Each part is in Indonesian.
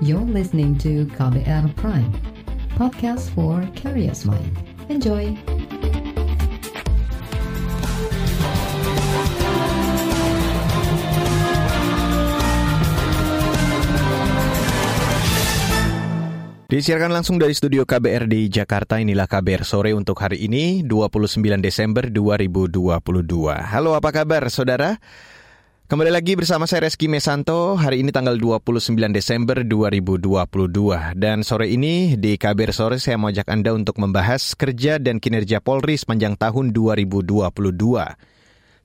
You're listening to KBR Prime, podcast for curious mind. Enjoy! Disiarkan langsung dari studio KBR di Jakarta, inilah KBR sore untuk hari ini, 29 Desember 2022. Halo apa kabar saudara? Kembali lagi bersama saya Reski Mesanto, hari ini tanggal 29 Desember 2022. Dan sore ini di KBR Sore saya mau ajak Anda untuk membahas kerja dan kinerja Polri sepanjang tahun 2022.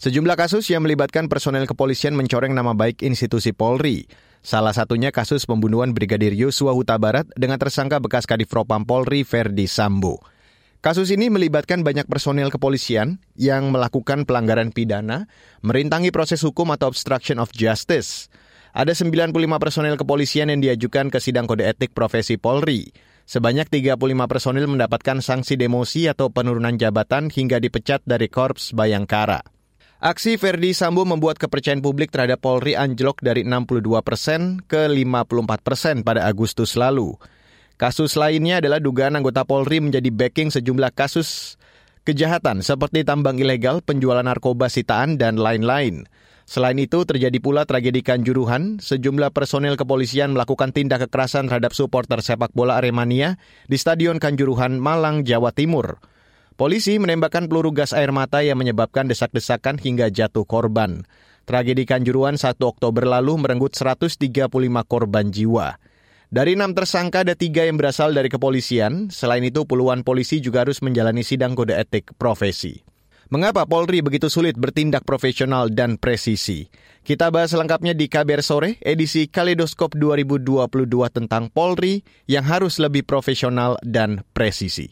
Sejumlah kasus yang melibatkan personel kepolisian mencoreng nama baik institusi Polri. Salah satunya kasus pembunuhan Brigadir Yosua Huta Barat dengan tersangka bekas Kadif Propam Polri Verdi Sambo. Kasus ini melibatkan banyak personel kepolisian yang melakukan pelanggaran pidana, merintangi proses hukum atau obstruction of justice. Ada 95 personel kepolisian yang diajukan ke sidang kode etik profesi Polri. Sebanyak 35 personel mendapatkan sanksi demosi atau penurunan jabatan hingga dipecat dari Korps Bayangkara. Aksi Verdi Sambo membuat kepercayaan publik terhadap Polri anjlok dari 62 persen ke 54 persen pada Agustus lalu. Kasus lainnya adalah dugaan anggota Polri menjadi backing sejumlah kasus kejahatan seperti tambang ilegal, penjualan narkoba sitaan, dan lain-lain. Selain itu, terjadi pula tragedi Kanjuruhan. Sejumlah personel kepolisian melakukan tindak kekerasan terhadap supporter sepak bola Aremania di Stadion Kanjuruhan, Malang, Jawa Timur. Polisi menembakkan peluru gas air mata yang menyebabkan desak-desakan hingga jatuh korban. Tragedi Kanjuruhan 1 Oktober lalu merenggut 135 korban jiwa. Dari enam tersangka ada tiga yang berasal dari kepolisian. Selain itu, puluhan polisi juga harus menjalani sidang kode etik profesi. Mengapa Polri begitu sulit bertindak profesional dan presisi? Kita bahas lengkapnya di KBR Sore, edisi Kaleidoskop 2022 tentang Polri yang harus lebih profesional dan presisi.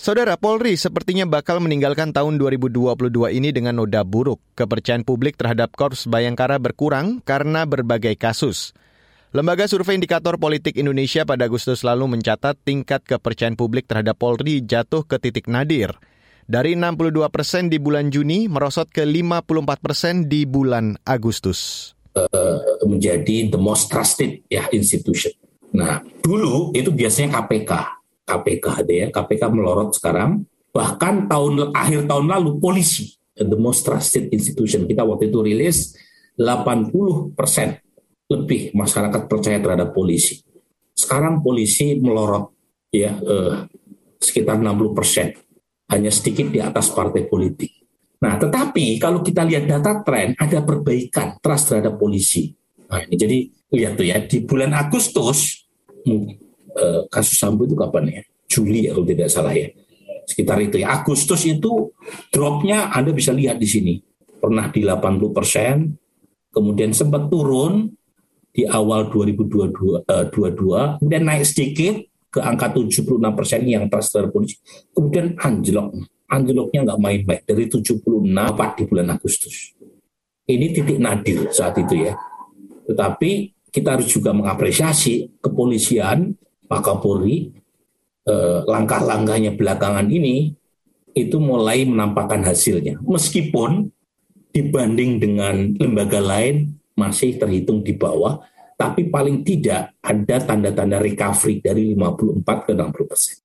Saudara Polri sepertinya bakal meninggalkan tahun 2022 ini dengan noda buruk. Kepercayaan publik terhadap Korps Bayangkara berkurang karena berbagai kasus. Lembaga Survei Indikator Politik Indonesia pada Agustus lalu mencatat tingkat kepercayaan publik terhadap Polri jatuh ke titik nadir. Dari 62 persen di bulan Juni merosot ke 54 persen di bulan Agustus. Uh, menjadi the most trusted ya institution. Nah, dulu itu biasanya KPK KPK ya, KPK melorot sekarang. Bahkan tahun akhir tahun lalu polisi, the most trusted institution kita waktu itu rilis 80 persen lebih masyarakat percaya terhadap polisi. Sekarang polisi melorot ya eh, sekitar 60 persen, hanya sedikit di atas partai politik. Nah, tetapi kalau kita lihat data tren, ada perbaikan trust terhadap polisi. Nah, ini jadi lihat tuh ya di bulan Agustus Eh, kasus Sambo itu kapan ya? Juli ya kalau tidak salah ya. Sekitar itu ya. Agustus itu dropnya Anda bisa lihat di sini. Pernah di 80 persen, kemudian sempat turun di awal 2022, uh, 22, kemudian naik sedikit ke angka 76 persen yang trust polisi. Kemudian anjlok. Anjloknya nggak main-main. Dari 76 apa di bulan Agustus. Ini titik nadir saat itu ya. Tetapi kita harus juga mengapresiasi kepolisian Pak Kapolri eh, langkah-langkahnya belakangan ini itu mulai menampakkan hasilnya. Meskipun dibanding dengan lembaga lain masih terhitung di bawah, tapi paling tidak ada tanda-tanda recovery dari 54 ke 60 persen.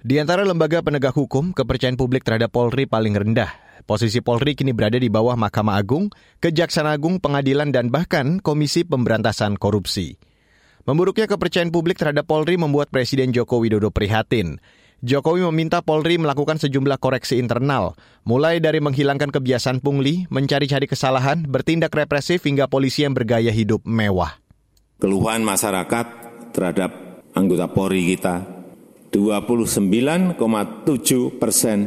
Di antara lembaga penegak hukum, kepercayaan publik terhadap Polri paling rendah. Posisi Polri kini berada di bawah Mahkamah Agung, Kejaksaan Agung, Pengadilan, dan bahkan Komisi Pemberantasan Korupsi. Memburuknya kepercayaan publik terhadap Polri membuat Presiden Joko Widodo prihatin. Jokowi meminta Polri melakukan sejumlah koreksi internal, mulai dari menghilangkan kebiasaan pungli, mencari-cari kesalahan, bertindak represif hingga polisi yang bergaya hidup mewah. Keluhan masyarakat terhadap anggota Polri kita 29,7 persen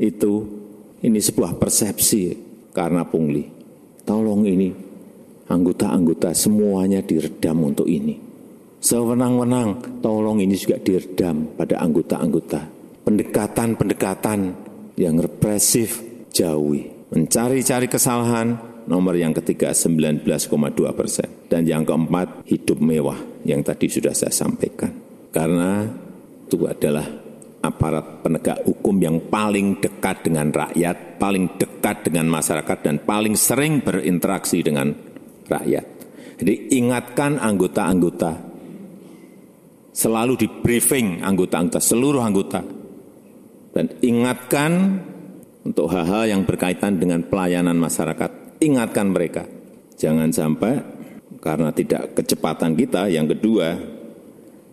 itu ini sebuah persepsi karena pungli. Tolong ini anggota-anggota semuanya diredam untuk ini. Sewenang-wenang, tolong ini juga diredam pada anggota-anggota. Pendekatan-pendekatan yang represif jauhi. Mencari-cari kesalahan, nomor yang ketiga 19,2 persen. Dan yang keempat, hidup mewah yang tadi sudah saya sampaikan. Karena itu adalah aparat penegak hukum yang paling dekat dengan rakyat, paling dekat dengan masyarakat, dan paling sering berinteraksi dengan rakyat. Jadi ingatkan anggota-anggota, selalu di briefing anggota-anggota, seluruh anggota, dan ingatkan untuk hal-hal yang berkaitan dengan pelayanan masyarakat, ingatkan mereka. Jangan sampai karena tidak kecepatan kita, yang kedua,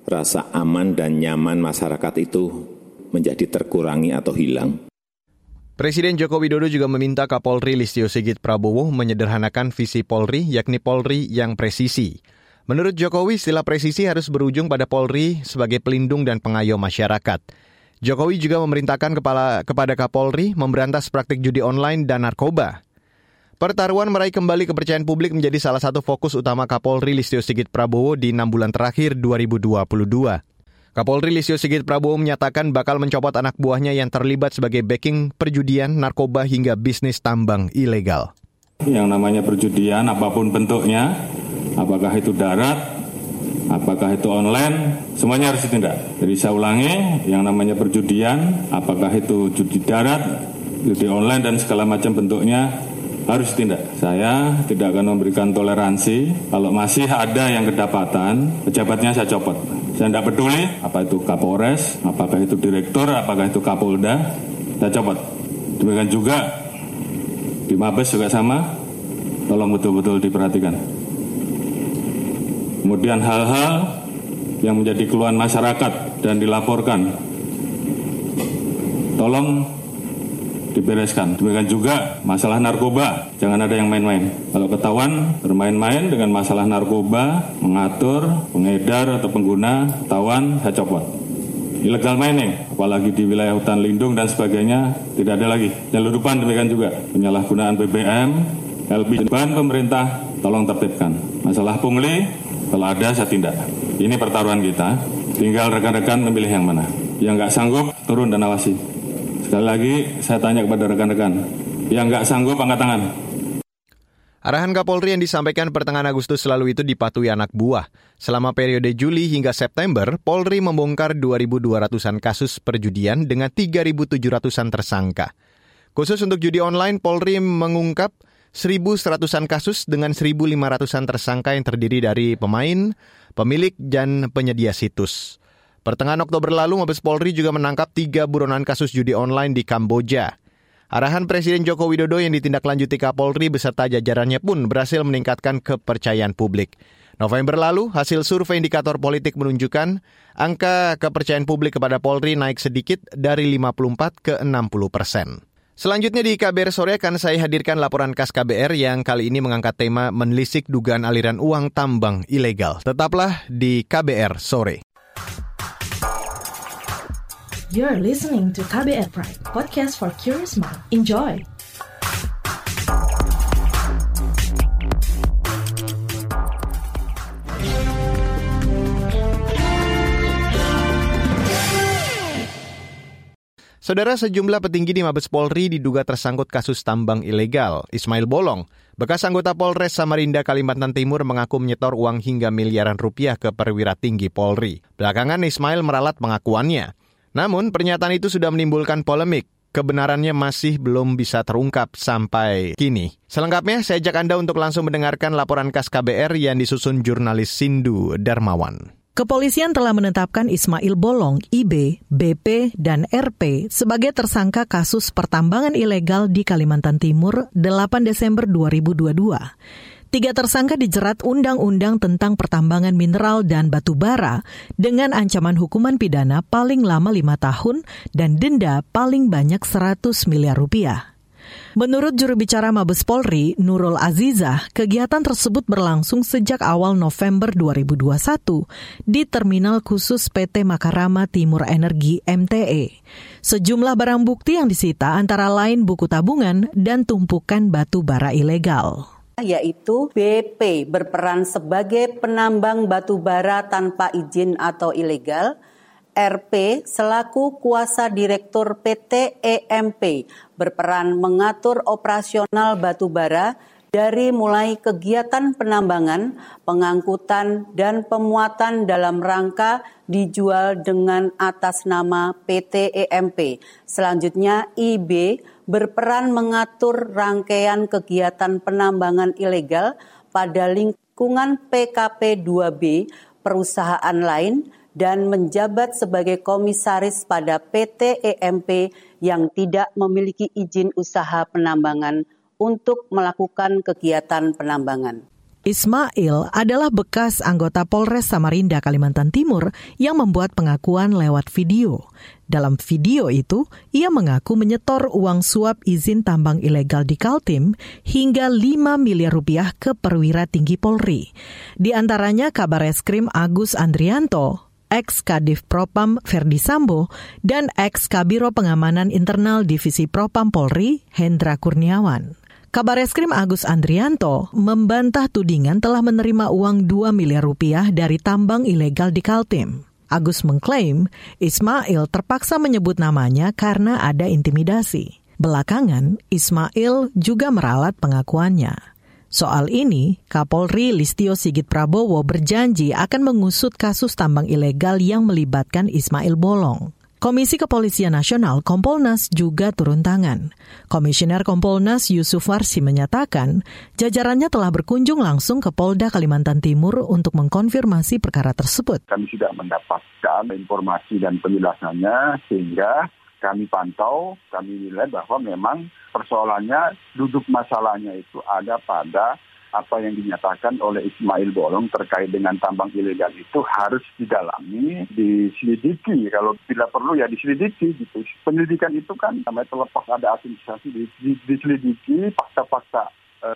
rasa aman dan nyaman masyarakat itu menjadi terkurangi atau hilang. Presiden Joko Widodo juga meminta Kapolri Listio Sigit Prabowo menyederhanakan visi Polri, yakni Polri yang presisi. Menurut Jokowi, istilah presisi harus berujung pada Polri sebagai pelindung dan pengayom masyarakat. Jokowi juga memerintahkan kepala, kepada Kapolri memberantas praktik judi online dan narkoba. Pertaruhan meraih kembali kepercayaan publik menjadi salah satu fokus utama Kapolri Listio Sigit Prabowo di enam bulan terakhir 2022. Kapolri Listio Sigit Prabowo menyatakan bakal mencopot anak buahnya yang terlibat sebagai backing perjudian, narkoba hingga bisnis tambang ilegal. Yang namanya perjudian apa pun bentuknya, apakah itu darat, apakah itu online, semuanya harus ditindak. Jadi saya ulangi, yang namanya perjudian, apakah itu judi darat, judi online dan segala macam bentuknya harus ditindak. Saya tidak akan memberikan toleransi kalau masih ada yang kedapatan, pejabatnya saya copot. Saya tidak peduli apa itu Kapolres, apakah itu direktur, apakah itu Kapolda, saya copot. Demikian juga di Mabes juga sama, tolong betul-betul diperhatikan. Kemudian hal-hal yang menjadi keluhan masyarakat dan dilaporkan, tolong dibereskan. Demikian juga masalah narkoba, jangan ada yang main-main. Kalau ketahuan bermain-main dengan masalah narkoba, mengatur, pengedar atau pengguna, ketahuan, saya copot. Illegal mining, apalagi di wilayah hutan lindung dan sebagainya, tidak ada lagi. Nyeludupan demikian juga, penyalahgunaan BBM, LPG, bahan pemerintah, tolong tertibkan. Masalah pungli, kalau ada saya tindak. Ini pertaruhan kita, tinggal rekan-rekan memilih yang mana. Yang nggak sanggup, turun dan awasi. Sekali lagi saya tanya kepada rekan-rekan, yang nggak sanggup angkat tangan. Arahan Kapolri yang disampaikan pertengahan Agustus lalu itu dipatuhi anak buah. Selama periode Juli hingga September, Polri membongkar 2.200-an kasus perjudian dengan 3.700-an tersangka. Khusus untuk judi online, Polri mengungkap 1.100-an kasus dengan 1.500-an tersangka yang terdiri dari pemain, pemilik, dan penyedia situs. Pertengahan Oktober lalu, Mabes Polri juga menangkap tiga buronan kasus judi online di Kamboja. Arahan Presiden Joko Widodo yang ditindaklanjuti Kapolri beserta jajarannya pun berhasil meningkatkan kepercayaan publik. November lalu, hasil survei indikator politik menunjukkan angka kepercayaan publik kepada Polri naik sedikit dari 54 ke 60 persen. Selanjutnya di KBR sore akan saya hadirkan laporan khas KBR yang kali ini mengangkat tema menelisik dugaan aliran uang tambang ilegal. Tetaplah di KBR sore. You're listening to KBR Pride, podcast for curious mind. Enjoy! Saudara sejumlah petinggi di Mabes Polri diduga tersangkut kasus tambang ilegal. Ismail Bolong, bekas anggota Polres Samarinda, Kalimantan Timur mengaku menyetor uang hingga miliaran rupiah ke perwira tinggi Polri. Belakangan Ismail meralat pengakuannya. Namun pernyataan itu sudah menimbulkan polemik. Kebenarannya masih belum bisa terungkap sampai kini. Selengkapnya saya ajak Anda untuk langsung mendengarkan laporan khas KBR yang disusun jurnalis Sindu Darmawan. Kepolisian telah menetapkan Ismail Bolong, IB, BP, dan RP sebagai tersangka kasus pertambangan ilegal di Kalimantan Timur 8 Desember 2022. Tiga tersangka dijerat Undang-Undang tentang Pertambangan Mineral dan Batu Bara dengan ancaman hukuman pidana paling lama lima tahun dan denda paling banyak 100 miliar rupiah. Menurut juru bicara Mabes Polri, Nurul Azizah, kegiatan tersebut berlangsung sejak awal November 2021 di Terminal Khusus PT Makarama Timur Energi MTE. Sejumlah barang bukti yang disita antara lain buku tabungan dan tumpukan batu bara ilegal yaitu BP berperan sebagai penambang batu bara tanpa izin atau ilegal, RP selaku kuasa direktur PT EMP berperan mengatur operasional batu bara dari mulai kegiatan penambangan, pengangkutan, dan pemuatan dalam rangka dijual dengan atas nama PT EMP. Selanjutnya, IB berperan mengatur rangkaian kegiatan penambangan ilegal pada lingkungan PKP 2B perusahaan lain dan menjabat sebagai komisaris pada PT EMP yang tidak memiliki izin usaha penambangan untuk melakukan kegiatan penambangan. Ismail adalah bekas anggota Polres Samarinda, Kalimantan Timur yang membuat pengakuan lewat video. Dalam video itu, ia mengaku menyetor uang suap izin tambang ilegal di Kaltim hingga 5 miliar rupiah ke perwira tinggi Polri. Di antaranya kabar eskrim Agus Andrianto, ex Kadif Propam Ferdi Sambo, dan ex Kabiro Pengamanan Internal Divisi Propam Polri Hendra Kurniawan. Kabar Eskrim Agus Andrianto membantah tudingan telah menerima uang 2 miliar rupiah dari tambang ilegal di Kaltim. Agus mengklaim Ismail terpaksa menyebut namanya karena ada intimidasi. Belakangan, Ismail juga meralat pengakuannya. Soal ini, Kapolri Listio Sigit Prabowo berjanji akan mengusut kasus tambang ilegal yang melibatkan Ismail Bolong. Komisi Kepolisian Nasional Kompolnas juga turun tangan. Komisioner Kompolnas Yusuf Warsi menyatakan jajarannya telah berkunjung langsung ke Polda Kalimantan Timur untuk mengkonfirmasi perkara tersebut. Kami sudah mendapatkan informasi dan penjelasannya sehingga kami pantau, kami nilai bahwa memang persoalannya duduk masalahnya itu ada pada apa yang dinyatakan oleh Ismail Bolong terkait dengan tambang ilegal itu harus didalami, diselidiki. Kalau bila perlu ya diselidiki gitu. Penyelidikan itu kan namanya terlepas ada asosiasi diselidiki fakta-fakta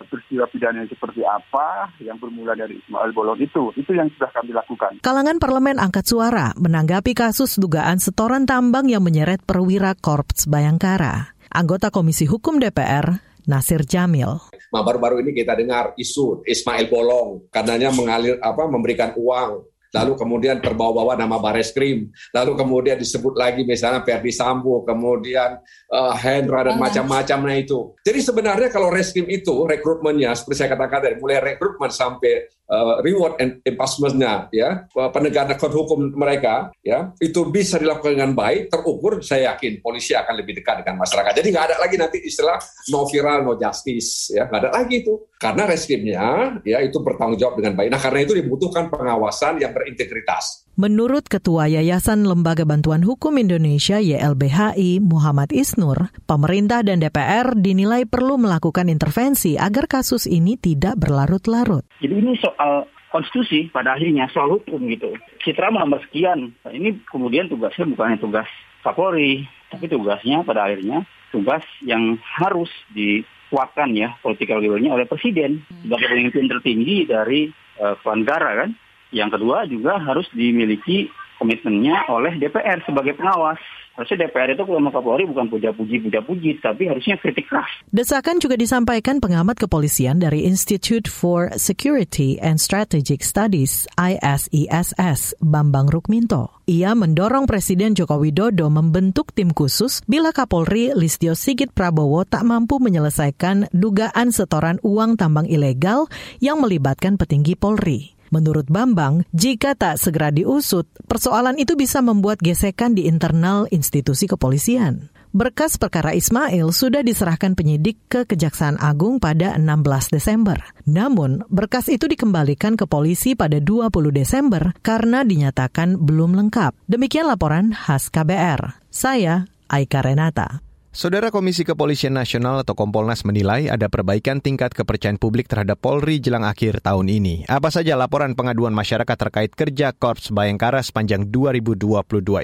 peristiwa pidana seperti apa yang bermula dari Ismail Bolong itu. Itu yang sudah kami lakukan. Kalangan parlemen angkat suara menanggapi kasus dugaan setoran tambang yang menyeret perwira Korps Bayangkara. Anggota Komisi Hukum DPR, Nasir Jamil. Nah, baru-baru ini kita dengar isu Ismail Bolong karenanya mengalir apa memberikan uang lalu kemudian terbawa-bawa nama Bareskrim, lalu kemudian disebut lagi misalnya Ferdi Sambo, kemudian uh, Hendra dan macam-macam. Nah itu. Jadi sebenarnya kalau reskrim itu rekrutmennya seperti saya katakan dari mulai rekrutmen sampai uh, reward and impossible-nya ya. Penegakan hukum mereka ya itu bisa dilakukan dengan baik terukur saya yakin polisi akan lebih dekat dengan masyarakat. Jadi nggak ada lagi nanti istilah no viral no justice ya. Nggak ada lagi itu. Karena reskrimnya ya itu bertanggung jawab dengan baik. Nah karena itu dibutuhkan pengawasan yang berintegritas. Menurut Ketua Yayasan Lembaga Bantuan Hukum Indonesia YLBHI Muhammad Isnur, pemerintah dan DPR dinilai perlu melakukan intervensi agar kasus ini tidak berlarut-larut. Jadi ini soal konstitusi pada akhirnya soal hukum gitu. Citra menambah sekian. Nah, ini kemudian tugasnya bukannya tugas Kapolri, tapi tugasnya pada akhirnya tugas yang harus dikuatkan ya political will-nya oleh presiden sebagai pemimpin tertinggi dari uh, kan. Yang kedua juga harus dimiliki komitmennya oleh DPR sebagai pengawas. Harusnya DPR itu kalau mau Kapolri bukan puja-puji, puja-puji, tapi harusnya kritik keras. Desakan juga disampaikan pengamat kepolisian dari Institute for Security and Strategic Studies ISISS, Bambang Rukminto. Ia mendorong Presiden Joko Widodo membentuk tim khusus bila Kapolri Listio Sigit Prabowo tak mampu menyelesaikan dugaan setoran uang tambang ilegal yang melibatkan petinggi Polri. Menurut Bambang, jika tak segera diusut, persoalan itu bisa membuat gesekan di internal institusi kepolisian. Berkas perkara Ismail sudah diserahkan penyidik ke Kejaksaan Agung pada 16 Desember. Namun, berkas itu dikembalikan ke polisi pada 20 Desember karena dinyatakan belum lengkap. Demikian laporan khas KBR. Saya Aika Renata. Saudara Komisi Kepolisian Nasional atau Kompolnas menilai ada perbaikan tingkat kepercayaan publik terhadap Polri jelang akhir tahun ini. Apa saja laporan pengaduan masyarakat terkait kerja Korps Bayangkara sepanjang 2022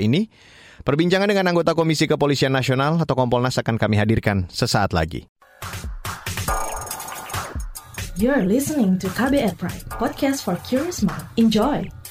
ini? Perbincangan dengan anggota Komisi Kepolisian Nasional atau Kompolnas akan kami hadirkan sesaat lagi. You're listening to KBR Pride, podcast for curious mind. Enjoy!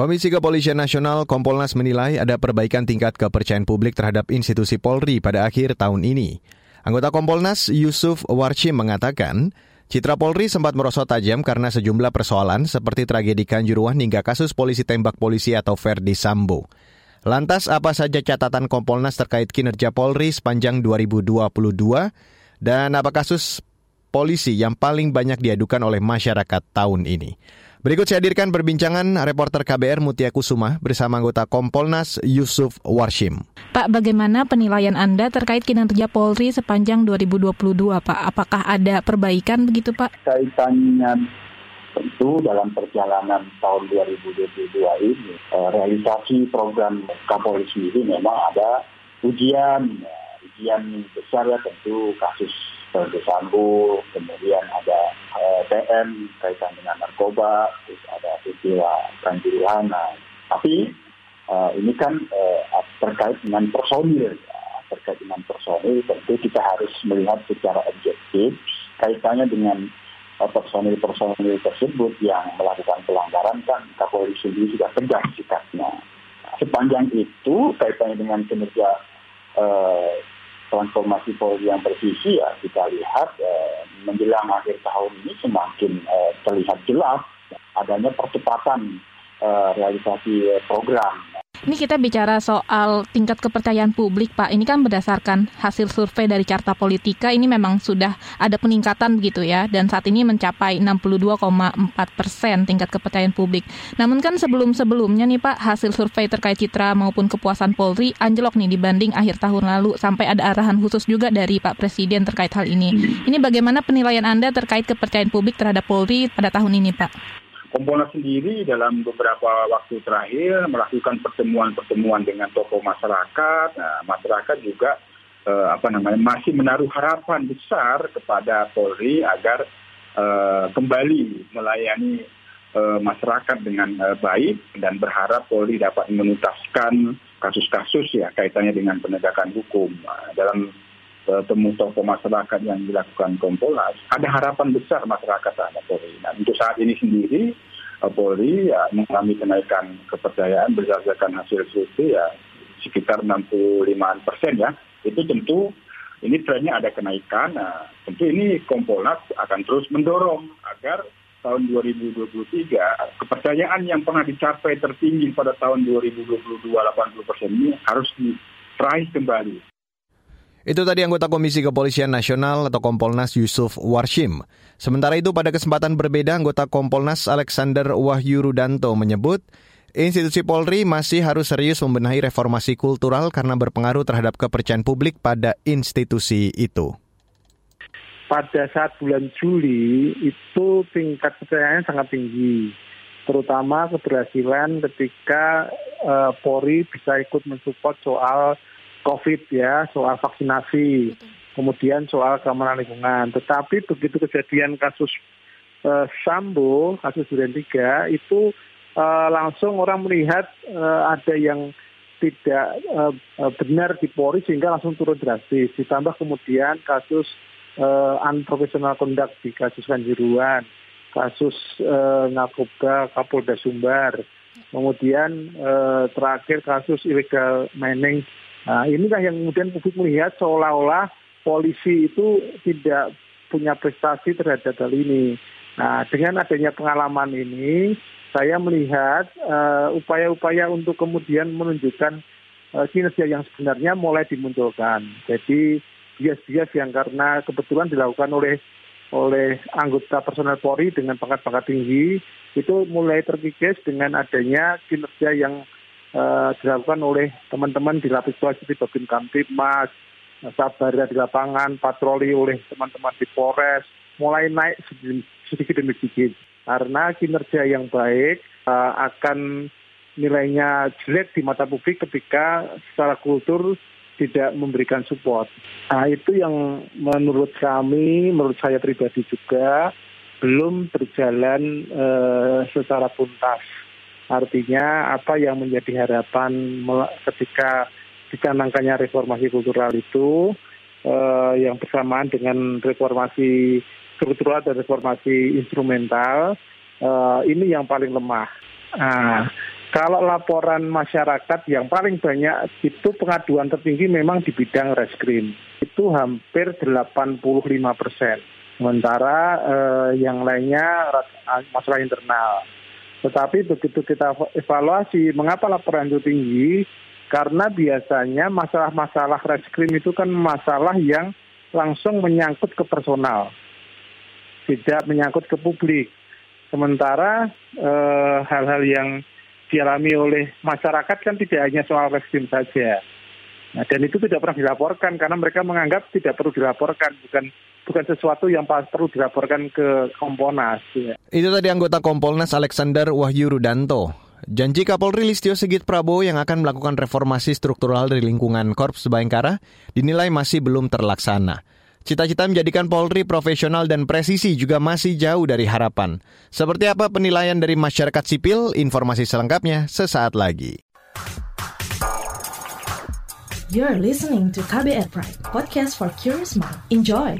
Komisi Kepolisian Nasional Kompolnas menilai ada perbaikan tingkat kepercayaan publik terhadap institusi Polri pada akhir tahun ini. Anggota Kompolnas Yusuf Warshim mengatakan, Citra Polri sempat merosot tajam karena sejumlah persoalan seperti tragedi Kanjuruhan hingga kasus polisi tembak polisi atau Verdi Sambo. Lantas apa saja catatan Kompolnas terkait kinerja Polri sepanjang 2022 dan apa kasus polisi yang paling banyak diadukan oleh masyarakat tahun ini? Berikut saya hadirkan perbincangan reporter KBR Mutia Kusuma bersama anggota Kompolnas Yusuf Warshim. Pak, bagaimana penilaian Anda terkait kinerja Polri sepanjang 2022, Pak? Apakah ada perbaikan begitu, Pak? Kaitannya tentu dalam perjalanan tahun 2022 ini, eh, realisasi program Kapolri sendiri memang ada ujian, ya, ujian besar ya tentu kasus Verdi Sambo, kemudian ada eh, TM kaitan dengan narkoba, terus ada peristiwa Kanjuruhan. Nah, tapi uh, ini kan uh, terkait dengan personil, ya. terkait dengan personil tentu kita harus melihat secara objektif kaitannya dengan personil-personil tersebut yang melakukan pelanggaran kan Kapolri sendiri sudah tegas sikapnya. Nah, sepanjang itu kaitannya dengan kinerja transformasi Polri yang bersisi ya kita lihat eh, menjelang akhir tahun ini semakin eh, terlihat jelas adanya percepatan eh, realisasi program ini kita bicara soal tingkat kepercayaan publik, Pak. Ini kan berdasarkan hasil survei dari Carta Politika, ini memang sudah ada peningkatan begitu ya, dan saat ini mencapai 62,4 persen tingkat kepercayaan publik. Namun kan sebelum-sebelumnya nih Pak, hasil survei terkait citra maupun kepuasan Polri anjlok nih dibanding akhir tahun lalu, sampai ada arahan khusus juga dari Pak Presiden terkait hal ini. Ini bagaimana penilaian Anda terkait kepercayaan publik terhadap Polri pada tahun ini, Pak? Kompolnas sendiri dalam beberapa waktu terakhir melakukan pertemuan-pertemuan dengan tokoh masyarakat. Nah, masyarakat juga eh, apa namanya masih menaruh harapan besar kepada Polri agar eh, kembali melayani eh, masyarakat dengan eh, baik dan berharap Polri dapat menuntaskan kasus-kasus ya kaitannya dengan penegakan hukum. Nah, dalam temu tokoh masyarakat yang dilakukan Kompolnas, ada harapan besar masyarakat terhadap Polri. Nah, untuk saat ini sendiri eh, Polri ya, mengalami kenaikan kepercayaan berdasarkan hasil survei ya sekitar 65 persen ya. Itu tentu ini trennya ada kenaikan. Nah, tentu ini Kompolnas akan terus mendorong agar tahun 2023 kepercayaan yang pernah dicapai tertinggi pada tahun 2022 80 persen ini harus diraih kembali. Itu tadi anggota Komisi Kepolisian Nasional atau Kompolnas Yusuf Warshim. Sementara itu pada kesempatan berbeda anggota Kompolnas Alexander Wahyu Rudanto menyebut institusi Polri masih harus serius membenahi reformasi kultural karena berpengaruh terhadap kepercayaan publik pada institusi itu. Pada saat bulan Juli itu tingkat kepercayaan sangat tinggi terutama keberhasilan ketika uh, Polri bisa ikut mensupport soal COVID ya, soal vaksinasi, kemudian soal keamanan lingkungan. Tetapi begitu kejadian kasus uh, Sambo, kasus Duren 3, itu uh, langsung orang melihat uh, ada yang tidak uh, benar di Polri sehingga langsung turun drastis. Ditambah kemudian kasus uh, unprofessional conduct di kasus Kanjuruan, kasus uh, narkoba Kapolda Sumbar, kemudian uh, terakhir kasus illegal mining Nah, inilah yang kemudian publik melihat seolah-olah polisi itu tidak punya prestasi terhadap hal ini. Nah, dengan adanya pengalaman ini, saya melihat uh, upaya-upaya untuk kemudian menunjukkan uh, kinerja yang sebenarnya mulai dimunculkan. Jadi bias-bias yang karena kebetulan dilakukan oleh oleh anggota personel Polri dengan pangkat-pangkat tinggi itu mulai terkikis dengan adanya kinerja yang uh, dilakukan oleh teman-teman di lapis bawah seperti Babin Kamtipmas, Sabara di lapangan, patroli oleh teman-teman di Polres, mulai naik sedikit demi sedikit. Karena kinerja yang baik uh, akan nilainya jelek di mata publik ketika secara kultur tidak memberikan support. Nah itu yang menurut kami, menurut saya pribadi juga belum berjalan uh, secara tuntas. Artinya apa yang menjadi harapan ketika dicanangkannya reformasi kultural itu eh, yang bersamaan dengan reformasi struktural dan reformasi instrumental eh, ini yang paling lemah. Nah, kalau laporan masyarakat yang paling banyak itu pengaduan tertinggi memang di bidang reskrim. Itu hampir 85 persen. Sementara eh, yang lainnya masalah internal. Tetapi begitu kita evaluasi, mengapa laporan itu tinggi? Karena biasanya masalah-masalah reskrim itu kan masalah yang langsung menyangkut ke personal, tidak menyangkut ke publik. Sementara eh, hal-hal yang dialami oleh masyarakat kan tidak hanya soal reskrim saja. Nah, dan itu tidak pernah dilaporkan karena mereka menganggap tidak perlu dilaporkan, bukan bukan sesuatu yang perlu dilaporkan ke Komponas. Ya. Itu tadi anggota Kompolnas Alexander Wahyu Rudanto. Janji Kapolri Listio Sigit Prabowo yang akan melakukan reformasi struktural di lingkungan Korps Bayangkara dinilai masih belum terlaksana. Cita-cita menjadikan Polri profesional dan presisi juga masih jauh dari harapan. Seperti apa penilaian dari masyarakat sipil? Informasi selengkapnya sesaat lagi. You're listening to KBR Pride, podcast for curious mind. Enjoy!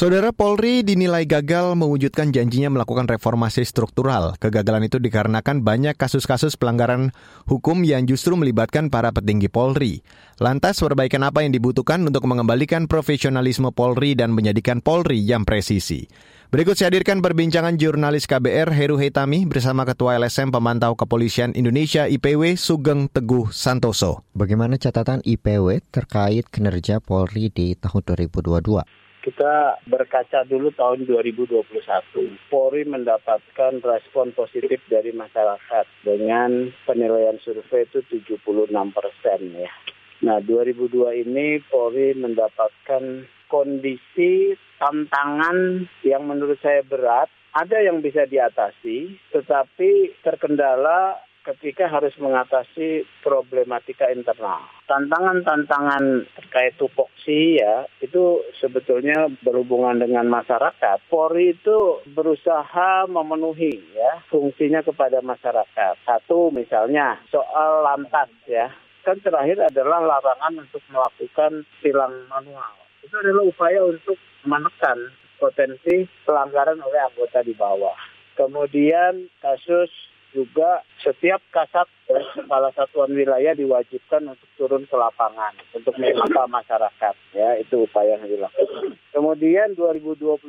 Saudara Polri dinilai gagal mewujudkan janjinya melakukan reformasi struktural. Kegagalan itu dikarenakan banyak kasus-kasus pelanggaran hukum yang justru melibatkan para petinggi Polri. Lantas, perbaikan apa yang dibutuhkan untuk mengembalikan profesionalisme Polri dan menjadikan Polri yang presisi? Berikut saya hadirkan perbincangan jurnalis KBR Heru Hetami bersama Ketua LSM Pemantau Kepolisian Indonesia IPW Sugeng Teguh Santoso. Bagaimana catatan IPW terkait kinerja Polri di tahun 2022? Kita berkaca dulu tahun 2021. Polri mendapatkan respon positif dari masyarakat dengan penilaian survei itu 76 persen ya. Nah 2002 ini Polri mendapatkan kondisi tantangan yang menurut saya berat. Ada yang bisa diatasi, tetapi terkendala ketika harus mengatasi problematika internal. Tantangan-tantangan terkait tupoksi ya, itu sebetulnya berhubungan dengan masyarakat. Polri itu berusaha memenuhi ya fungsinya kepada masyarakat. Satu misalnya soal lantas ya, kan terakhir adalah larangan untuk melakukan tilang manual. Itu adalah upaya untuk menekan potensi pelanggaran oleh anggota di bawah. Kemudian kasus juga setiap kasat kepala satuan wilayah diwajibkan untuk turun ke lapangan untuk menyapa masyarakat ya itu upaya yang dilakukan. Kemudian 2022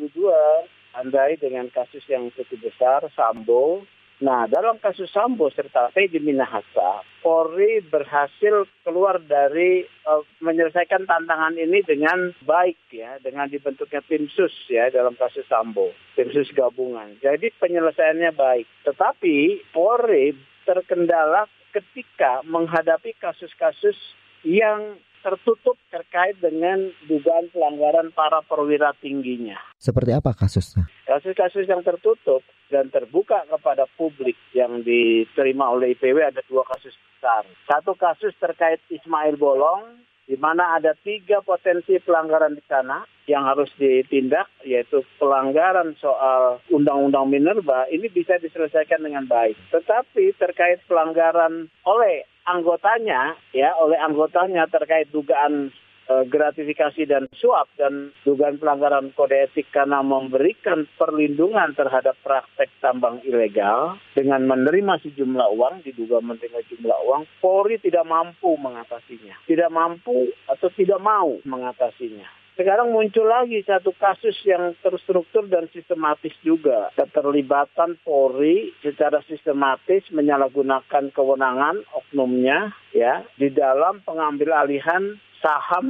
andai dengan kasus yang cukup besar Sambo Nah, dalam kasus Sambo serta Teddy Minahasa, Polri berhasil keluar dari uh, menyelesaikan tantangan ini dengan baik ya, dengan dibentuknya tim sus ya dalam kasus Sambo, tim sus gabungan. Jadi penyelesaiannya baik. Tetapi Polri terkendala ketika menghadapi kasus-kasus yang tertutup terkait dengan dugaan pelanggaran para perwira tingginya. Seperti apa kasusnya? Kasus-kasus yang tertutup dan terbuka kepada publik yang diterima oleh IPW ada dua kasus besar. Satu kasus terkait Ismail Bolong di mana ada tiga potensi pelanggaran di sana yang harus ditindak, yaitu pelanggaran soal Undang-Undang Minerba, ini bisa diselesaikan dengan baik. Tetapi terkait pelanggaran oleh anggotanya, ya, oleh anggotanya terkait dugaan gratifikasi dan suap dan dugaan pelanggaran kode etik karena memberikan perlindungan terhadap praktek tambang ilegal dengan menerima sejumlah uang, diduga menerima sejumlah uang, Polri tidak mampu mengatasinya. Tidak mampu atau tidak mau mengatasinya. Sekarang muncul lagi satu kasus yang terstruktur dan sistematis juga. Keterlibatan Polri secara sistematis menyalahgunakan kewenangan oknumnya ya di dalam pengambil alihan saham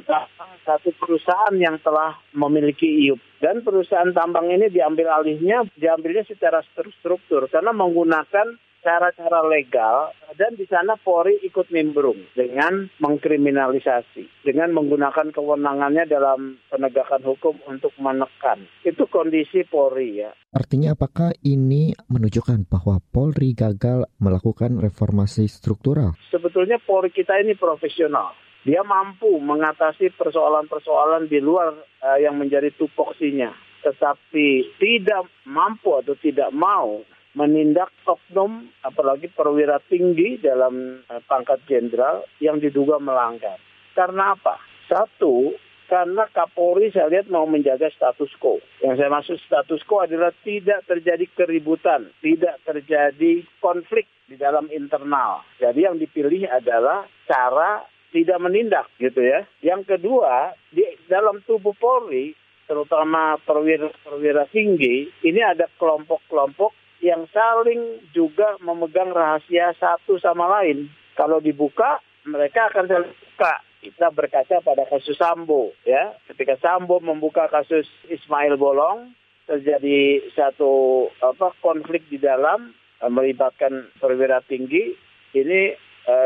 satu perusahaan yang telah memiliki IUP. Dan perusahaan tambang ini diambil alihnya, diambilnya secara terstruktur karena menggunakan cara-cara legal dan di sana Polri ikut nimbrung dengan mengkriminalisasi dengan menggunakan kewenangannya dalam penegakan hukum untuk menekan itu kondisi Polri ya. Artinya apakah ini menunjukkan bahwa Polri gagal melakukan reformasi struktural? Sebetulnya Polri kita ini profesional dia mampu mengatasi persoalan-persoalan di luar uh, yang menjadi tupoksinya. Tetapi tidak mampu atau tidak mau menindak oknum apalagi perwira tinggi dalam uh, pangkat jenderal yang diduga melanggar. Karena apa? Satu, karena Kapolri saya lihat mau menjaga status quo. Yang saya maksud status quo adalah tidak terjadi keributan, tidak terjadi konflik di dalam internal. Jadi yang dipilih adalah cara tidak menindak gitu ya. Yang kedua, di dalam tubuh Polri, terutama perwira-perwira tinggi, ini ada kelompok-kelompok yang saling juga memegang rahasia satu sama lain. Kalau dibuka, mereka akan saling buka. Kita berkaca pada kasus Sambo ya. Ketika Sambo membuka kasus Ismail Bolong terjadi satu apa konflik di dalam melibatkan perwira tinggi. Ini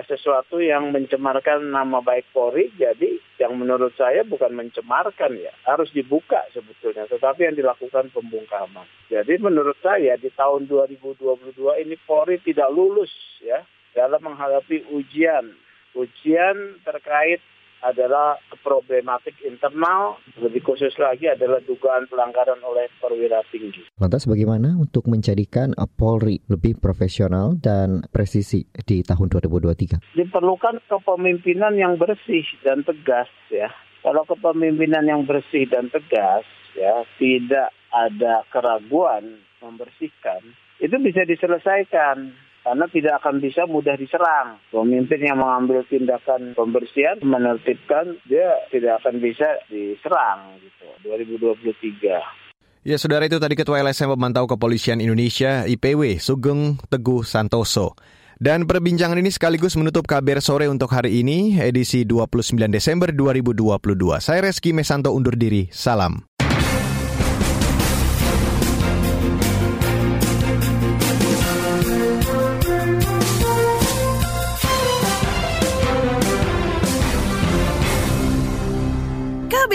sesuatu yang mencemarkan nama baik Polri jadi yang menurut saya bukan mencemarkan ya harus dibuka sebetulnya tetapi yang dilakukan pembungkaman. Jadi menurut saya di tahun 2022 ini Polri tidak lulus ya dalam menghadapi ujian. Ujian terkait adalah problematik internal, lebih khusus lagi adalah dugaan pelanggaran oleh perwira tinggi. Lantas bagaimana untuk menjadikan Polri lebih profesional dan presisi di tahun 2023? Diperlukan kepemimpinan yang bersih dan tegas ya. Kalau kepemimpinan yang bersih dan tegas ya, tidak ada keraguan membersihkan, itu bisa diselesaikan karena tidak akan bisa mudah diserang. Pemimpin yang mengambil tindakan pembersihan, menertibkan, dia tidak akan bisa diserang gitu. 2023. Ya, saudara itu tadi Ketua LSM Pemantau Kepolisian Indonesia IPW Sugeng Teguh Santoso. Dan perbincangan ini sekaligus menutup kabar sore untuk hari ini, edisi 29 Desember 2022. Saya Reski Mesanto undur diri, salam.